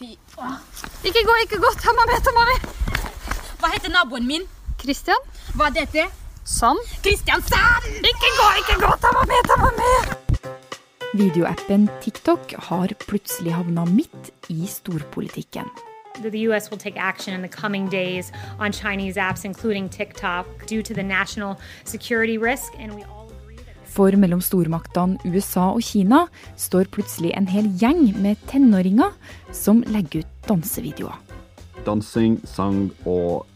Fy åh. Ikke gå, ikke gå. Ta meg med, ta meg med. Hva heter naboen min? Christian? Hva er dette? Sand? Kristiansand! Ikke gå, ikke gå. Ta meg med, ta meg med. Videoappen TikTok har plutselig havna midt i storpolitikken. the U.S. will take action in the coming days on Chinese apps, including TikTok, due to the national security risk. And we all. For mellom stormaktene USA og Kina står plutselig en hel gjeng med tenåringer som legger ut dansevideoer. Dansing, sang og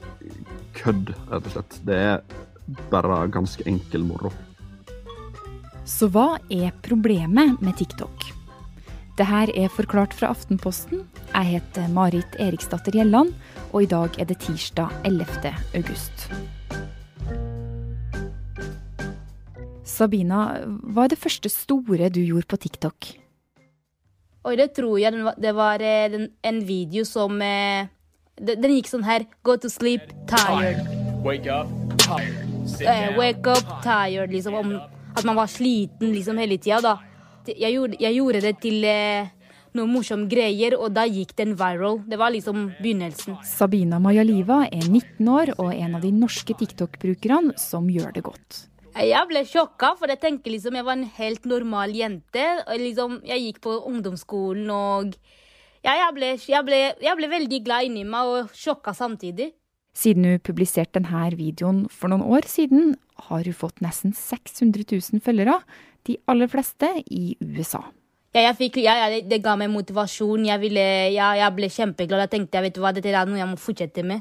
kødd, rett og slett. Det er bare ganske enkel moro. Så hva er problemet med TikTok? Det her er forklart fra Aftenposten. Jeg heter Marit Eriksdatter Gjelland, og i dag er det tirsdag 11. august. Sabina, hva er det første store du gjorde på TikTok? Oi, det tror jeg det var eh, en video som eh, den, gikk sånn her. Go to sleep, tired. Wake up, tired. Eh, wake up, tired. Liksom om at man var sliten liksom hele tida, da. Jeg gjorde, jeg gjorde det til noen noe morsomme greier, og da gikk den viral. Det var liksom begynnelsen. Sabina Majaliva er 19 år og en av de norske TikTok-brukerne som gjør det godt. Jeg ble sjokka, for jeg tenker liksom jeg var en helt normal jente. Og liksom, jeg gikk på ungdomsskolen og ja, jeg, ble, jeg, ble, jeg ble veldig glad inni meg og sjokka samtidig. Siden hun publiserte denne videoen for noen år siden, har hun fått nesten 600 000 følgere, de aller fleste i USA. Ja, jeg fikk, ja, ja, det, ga meg motivasjon. Jeg, ville, ja, jeg ble kjempeglad. Jeg tenkte jeg vet du hva, dette er noe jeg må fortsette med.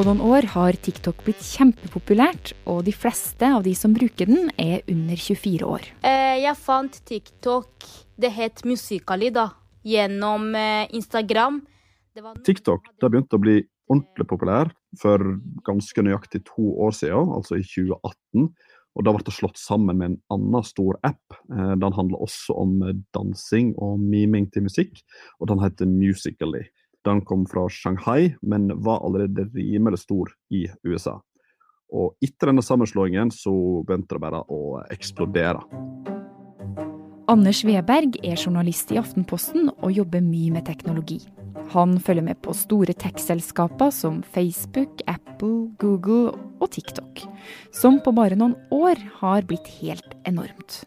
På noen år har TikTok blitt kjempepopulært, og de fleste av de som bruker den, er under 24 år. Eh, jeg fant TikTok, det het Musical.ly, da, gjennom eh, Instagram. Det var TikTok det begynte å bli ordentlig populær for ganske nøyaktig to år siden, altså i 2018. Og da ble det slått sammen med en annen stor app. Eh, Den handler også om dansing og miming til musikk, og den heter Musical.ly. Den kom fra Shanghai, men var allerede rimelig stor i USA. Og etter denne sammenslåingen så begynte det bare å eksplodere. Anders Weberg er journalist i Aftenposten og jobber mye med teknologi. Han følger med på store tech-selskaper som Facebook, Apple, Google og TikTok, som på bare noen år har blitt helt enormt.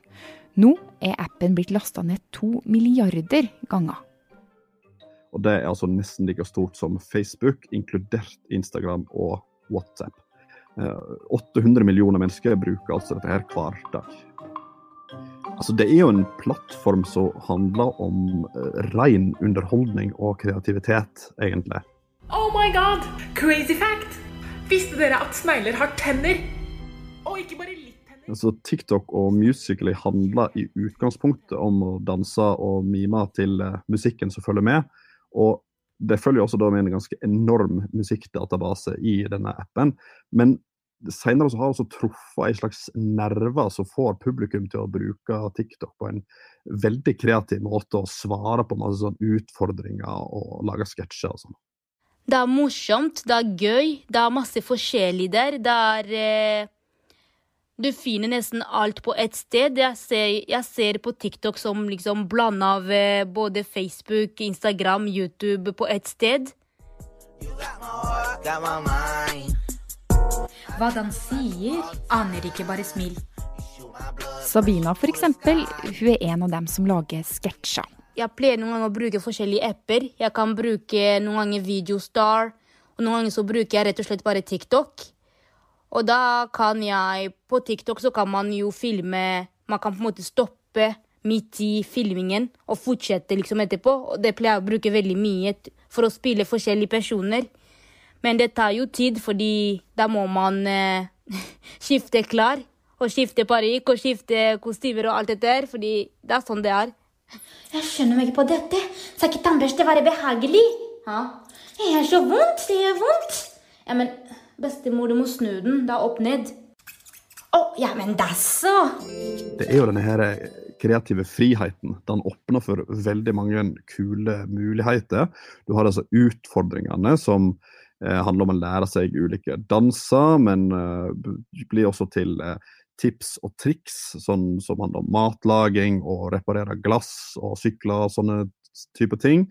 Nå er appen blitt lasta ned to milliarder ganger. Og det er altså nesten like stort som Facebook, inkludert Instagram og WhatsApp. Eh, 800 millioner mennesker bruker altså dette her hver dag. Altså, det er jo en plattform som handler om eh, ren underholdning og kreativitet, egentlig. Oh my god! Crazy fact! Visste dere at snegler har tenner? Og ikke bare litt tenner. Altså, TikTok og Musical.ly handler i utgangspunktet om å danse og mime til eh, musikken som følger med. Og det følger også da med en ganske enorm musikkdatabase i denne appen. Men senere har også truffet en slags nerver som får publikum til å bruke TikTok på en veldig kreativ måte og svare på masse sånn utfordringer og lage sketsjer og sånn. Det er morsomt, det er gøy, det er masse forskjellig der. Det er eh, Du finner nesten alt på ett sted. Jeg ser, jeg ser på TikTok som liksom blanda av eh, både Facebook, Instagram, YouTube på ett sted. Hva den sier, aner ikke, bare smil. Sabina for eksempel, hun er en av dem som lager sketsjer. Jeg pleier noen ganger å bruke forskjellige apper. Jeg kan bruke noen ganger Videostar, og noen ganger så bruker jeg rett og slett bare TikTok. Og da kan jeg På TikTok så kan man jo filme Man kan på en måte stoppe midt i filmingen og fortsette liksom etterpå. Og det pleier jeg å bruke veldig mye for å spille forskjellige personer. Men det tar jo tid, fordi da må man eh, skifte klær. Og skifte parykk og skifte kostymer og alt det der, fordi det er sånn det er. Jeg skjønner meg ikke på dette. Skal ikke tannbørste være behagelig? Ja. Det har så vondt. Det gjør vondt. Ja, men bestemor, du må snu den. Er opp ned. Å, ja, men dasså! Det er jo denne her kreative friheten. Den åpner for veldig mange kule muligheter. Du har altså utfordringene som eh, handler om å lære seg ulike danser, men eh, blir også til eh, tips og triks, sånn som handler om matlaging og reparere glass og sykler og sånne type ting.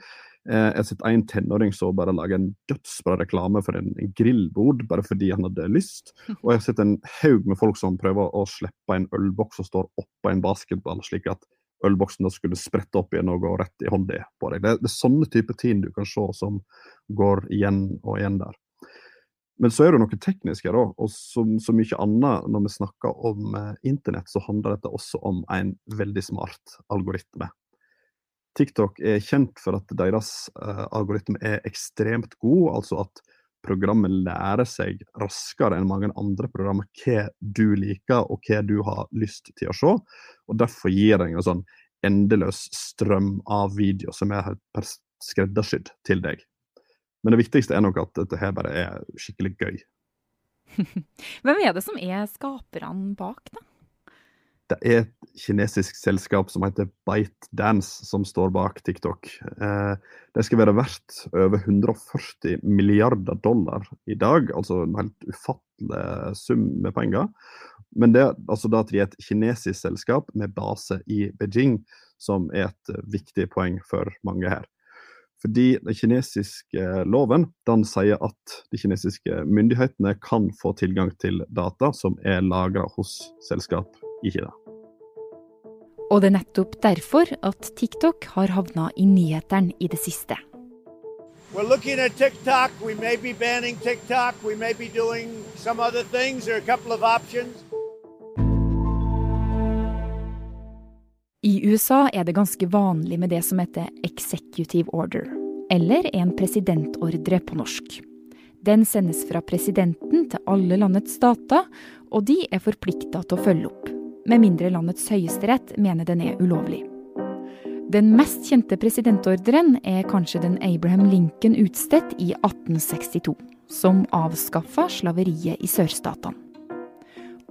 Eh, jeg har sett en tenåring som bare lager en dødsbra reklame for en, grillbod bare fordi han hadde lyst. Og jeg har sett en haug med folk som prøver å slippe en ølboks som står oppå en basketball, slik at ølboksen skulle sprette opp igjen og gå rett i hånda på deg. Det, det er sånne type ting du kan se som går igjen og igjen der. Men så er det noe teknisk her òg, og som så mye annet når vi snakker om eh, internett, så handler dette også om en veldig smart algoritme. TikTok er kjent for at deres uh, algoritme er ekstremt god, altså at programmet lærer seg raskere enn mange andre programmer hva du liker og hva du har lyst til å se. Og Derfor gir det en sånn endeløs strøm av video som er skreddersydd til deg. Men det viktigste er nok at dette her bare er skikkelig gøy. Hvem er det som er skaperne bak, da? Det er kinesisk selskap som heter ByteDance som står bak TikTok. Eh, det skal være verdt over 140 milliarder dollar i dag, altså en helt ufattelig sum med penger. Men det er altså da at de er et kinesisk selskap med base i Beijing, som er et viktig poeng for mange her. Fordi den kinesiske loven den sier at de kinesiske myndighetene kan få tilgang til data som er lagra hos selskap i Kina. Og det er nettopp derfor at TikTok har havna i nyhetene i det siste. We're looking at TikTok. We may be banning TikTok. We may be doing some other things. There are a couple of options. I USA er det ganske vanlig med det som heter executive order, eller en presidentordre på norsk. Den sendes fra presidenten til alle landets stater, og de er forplikta til å følge opp, med mindre landets høyesterett mener den er ulovlig. Den mest kjente presidentordren er kanskje den Abraham Lincoln utstedt i 1862, som avskaffa slaveriet i sørstatene.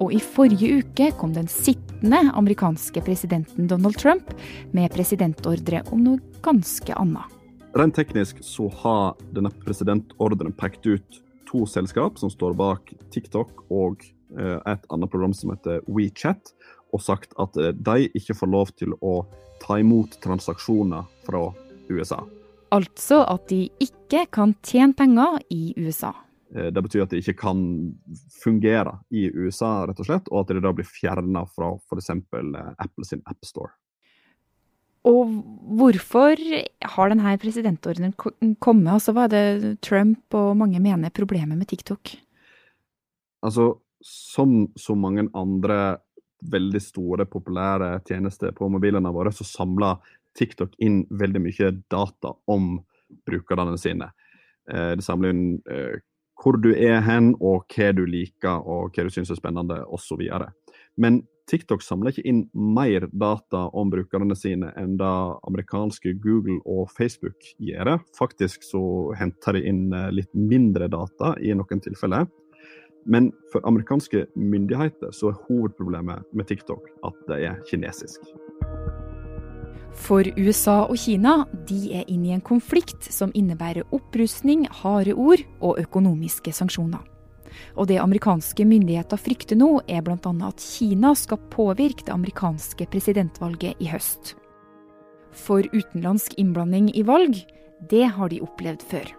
Og i forrige uke kom den sittende amerikanske presidenten Donald Trump med presidentordre om noe ganske annet. Rent teknisk så har denne presidentordren pekt ut to selskap som står bak TikTok og eh, et annet program som heter WeChat, og sagt at eh, de ikke får lov til å ta imot transaksjoner fra USA. Altså at de ikke kan tjene penger i USA. Eh, det betyr at det ikke kan fungere i USA, rett og slett, og at det da blir fjerna fra f.eks. Apple sin AppStore. Og hvorfor har denne presidentordenen kommet? Altså, hva er det Trump og mange mener er problemet med TikTok? Altså, som så mange andre veldig store, populære tjenester på mobilene våre, så samler TikTok inn veldig mye data om brukerne sine. Eh, det samler inn eh, hvor du er hen, og hva du liker, og hva du syns er spennende, osv. Men TikTok samler ikke inn mer data om brukerne sine enn det amerikanske Google og Facebook gjør. Faktisk så henter de inn eh, litt mindre data i noen tilfeller. Men for amerikanske myndigheter så er hovedproblemet med TikTok at det er kinesisk. For USA og Kina de er inne i en konflikt som innebærer opprustning, harde ord og økonomiske sanksjoner. Og det amerikanske myndigheter frykter nå, er bl.a. at Kina skal påvirke det amerikanske presidentvalget i høst. For utenlandsk innblanding i valg, det har de opplevd før.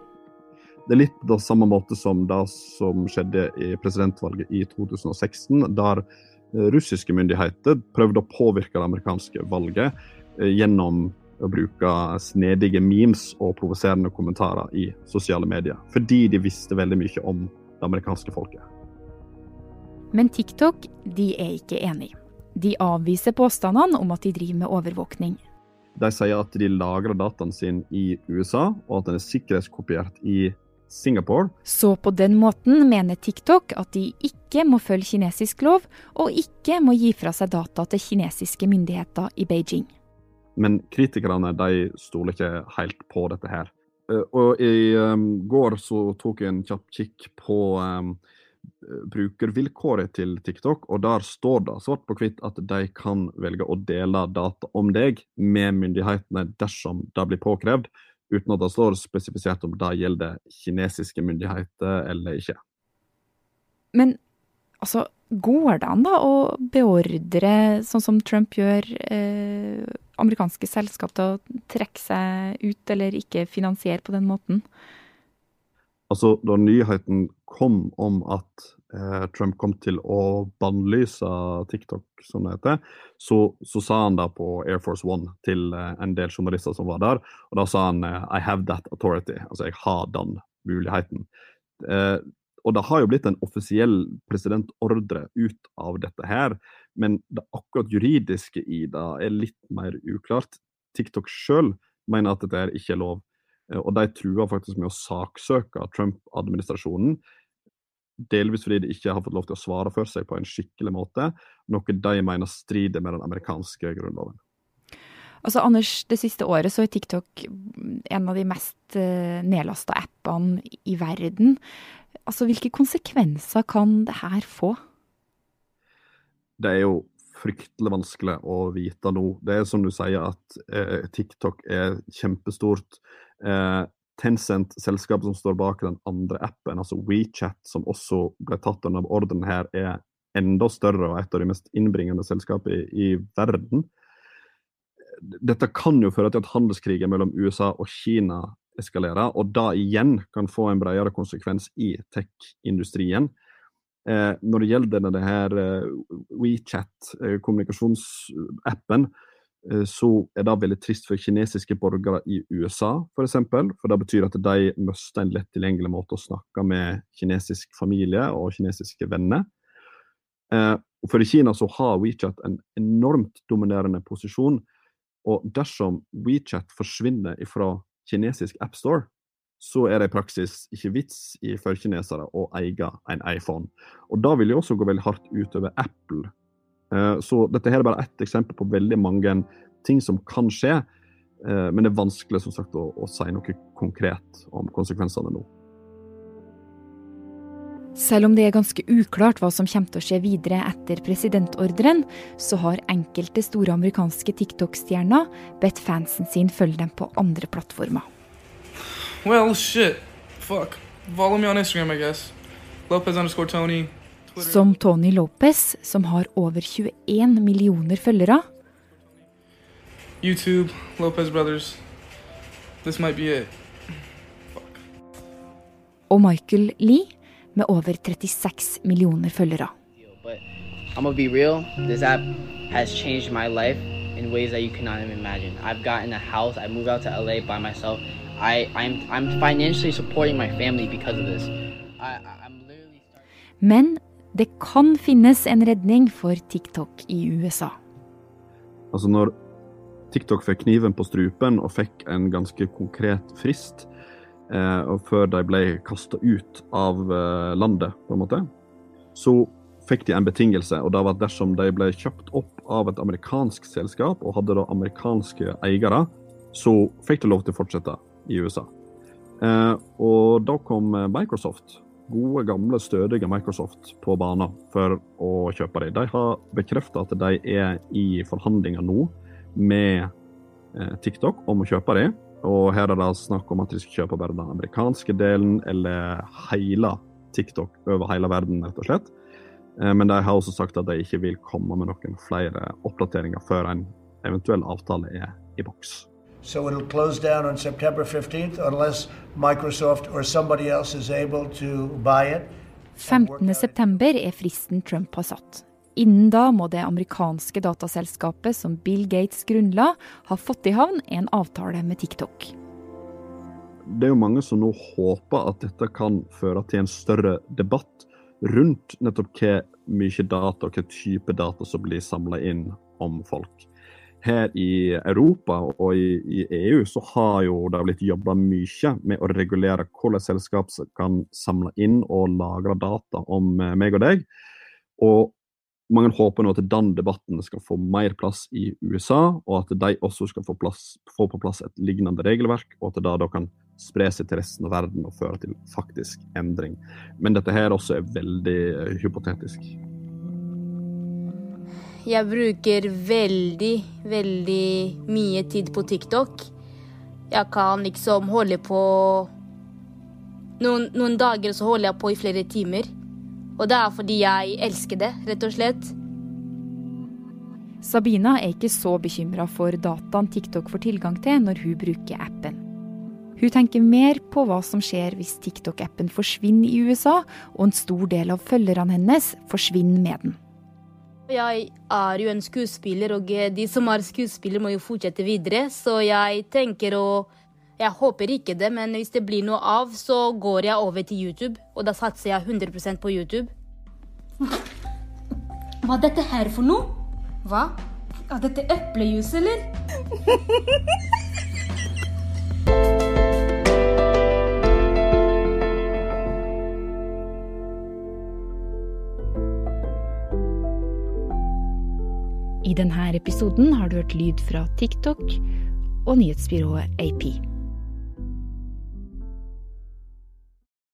Det er litt på samme måte som det som skjedde i presidentvalget i 2016, der russiske myndigheter prøvde å påvirke det amerikanske valget Eh, gjennom å bruke snedige memes og provoserende kommentarer i sosiale medier. Fordi de visste veldig mye om det amerikanske folket. Men TikTok de er ikke enig. De avviser påstandene om at de driver med overvåkning. De sier at de lagrer dataen sin i USA, og at den er sikkerhetskopiert i Singapore. Så på den måten mener TikTok at de ikke må følge kinesisk lov, og ikke må gi fra seg data til kinesiske myndigheter i Beijing. Men kritikerne de stoler ikke helt på dette her. Eh, og i um, går så tok jeg en kjapp kikk på um, brukervilkåret til TikTok, og der står det svart på hvitt at de kan velge å dele data om deg med myndighetene dersom det blir påkrevd, uten at det står spesifisert om det gjelder kinesiske myndigheter eller ikke. Men Altså, går det an da å beordre, sånn som Trump gjør, eh, amerikanske selskap til å trekke seg ut eller ikke finansiere på den måten? Altså, da nyheten kom om at Trump kom til å bannlyse TikTok, som det heter, så, så, sa han da på Air Force One til eh, en del journalister som var der, og da sa han eh, I have that authority. Altså, jeg har den muligheten. Eh, og det har jo blitt en offisiell presidentordre ut av dette her, men det akkurat juridiske i det er litt mer uklart. TikTok sjøl mener at dette ikke er lov. Eh, og de truer faktisk med å saksøke Trump-administrasjonen. Delvis fordi de ikke har fått lov til å svare for seg på en skikkelig måte, noe de mener strider med den amerikanske grunnloven. Altså, Anders, det siste året så er TikTok en av de mest uh, nedlasta appene i verden. Altså, Hvilke konsekvenser kan det her få? Det er jo fryktelig vanskelig å vite nå. Det er som du sier at eh, TikTok er kjempestort. Eh, Tencent, selskapet som står bak den andre appen, altså WeChat, som også ble tatt under ordren her, er enda større og et av de mest innbringende selskapene i, i verden. Dette kan jo føre til at handelskrigen mellom USA og Kina eskalerer, og da igjen kan få en bredere konsekvens i tech-industrien. Eh, når det gjelder denne WeChat-kommunikasjonsappen, eh, eh, så er det veldig trist for kinesiske borgere i USA, f.eks. For, eksempel, for det betyr at de mister en lett tilgjengelig måte å snakke med kinesisk familie og kinesiske venner. Eh, for i Kina så har WeChat en enormt dominerende posisjon. Og dersom WeChat forsvinner fra kinesisk appstore, så er det i praksis ikke vits for kinesere å eie en iPhone. Og da vil det også gå veldig hardt utover Apple. Eh, så dette her er bare ett eksempel på veldig mange ting som kan skje. Eh, men det er vanskelig som sagt å, å si noe konkret om konsekvensene nå. Selv om det er ganske uklart hva som kommer til å skje videre etter presidentordren, så har enkelte store amerikanske TikTok-stjerner bedt fansen sin følge dem på andre plattformer. Well, shit. Fuck. Follow me on Instagram, I guess. Lopez underscore Tony. Som Tony Lopez, som har over 21 millioner følgere. YouTube, Lopez Brothers. This might be it. Fuck. Og Michael Lee med over 36 millioner følgere. I'm gonna be real. This app has changed my life in ways that you cannot even imagine. I've gotten a house. I moved out to LA by myself. I, I'm, I'm financially supporting my family because of this. I, I'm literally Men det kan finnes en redning for TikTok i USA. Altså når TikTok fikk kniven på strupen og fikk en ganske konkret frist, eh, før de ble kasta ut av eh, landet, på en måte, så fikk de en betingelse, og det var at dersom de ble kjøpt opp av et amerikansk selskap og hadde da amerikanske eiere, så fikk de lov til å fortsette i USA. Eh, og da kom Microsoft, gode, gamle, stødige Microsoft, på banen for å kjøpe dem. De har bekrefta at de er i forhandlinger nå med eh, TikTok om å kjøpe dem. Og her er det snakk om at de skal kjøpe bare den amerikanske delen, eller hele TikTok over hele verden, rett og slett. Eh, men de har også sagt at de ikke vil komme med noen flere oppdateringer før en eventuell avtale er i boks. So it'll close down on September 15th unless Microsoft or somebody else is able to buy it. 15.9 er fristen Trump har satt. Innen da må det amerikanske dataselskapet som Bill Gates grunnla, ha fått i havn en avtale med TikTok. Det er jo mange som nå håper at dette kan føre til en større debatt rundt nettopp hva mye data og hva type data som blir samla inn om folk her i Europa og i, i, EU så har jo det blitt jobba mye med å regulere hvordan selskap kan samle inn og lagre data om eh, meg og deg. Og mange håper nå at den debatten skal få mer plass i USA, og at de også skal få, plass, få på plass et lignende regelverk, og at det da kan spre seg til resten av verden og føre til faktisk endring. Men dette her også er veldig eh, hypotetisk. Jeg bruker veldig, veldig mye tid på TikTok. Jeg kan liksom holde på noen, noen, dager så holder jeg på i flere timer. Og det er fordi jeg elsker det, rett og slett. Sabina er ikke så bekymra for dataen TikTok får tilgang til når hun bruker appen. Hun tenker mer på hva som skjer hvis TikTok-appen forsvinner i USA, og en stor del av følgerne hennes forsvinner med den. Jeg er jo en skuespiller, og de som er skuespillere, må jo fortsette videre. Så jeg tenker å Jeg håper ikke det, men hvis det blir noe av, så går jeg over til YouTube. Og da satser jeg 100% på YouTube. Hva er dette her for noe? Hva? Er dette eplejus, eller? I denne episoden har du hørt lyd fra TikTok og nyhetsbyrået AP.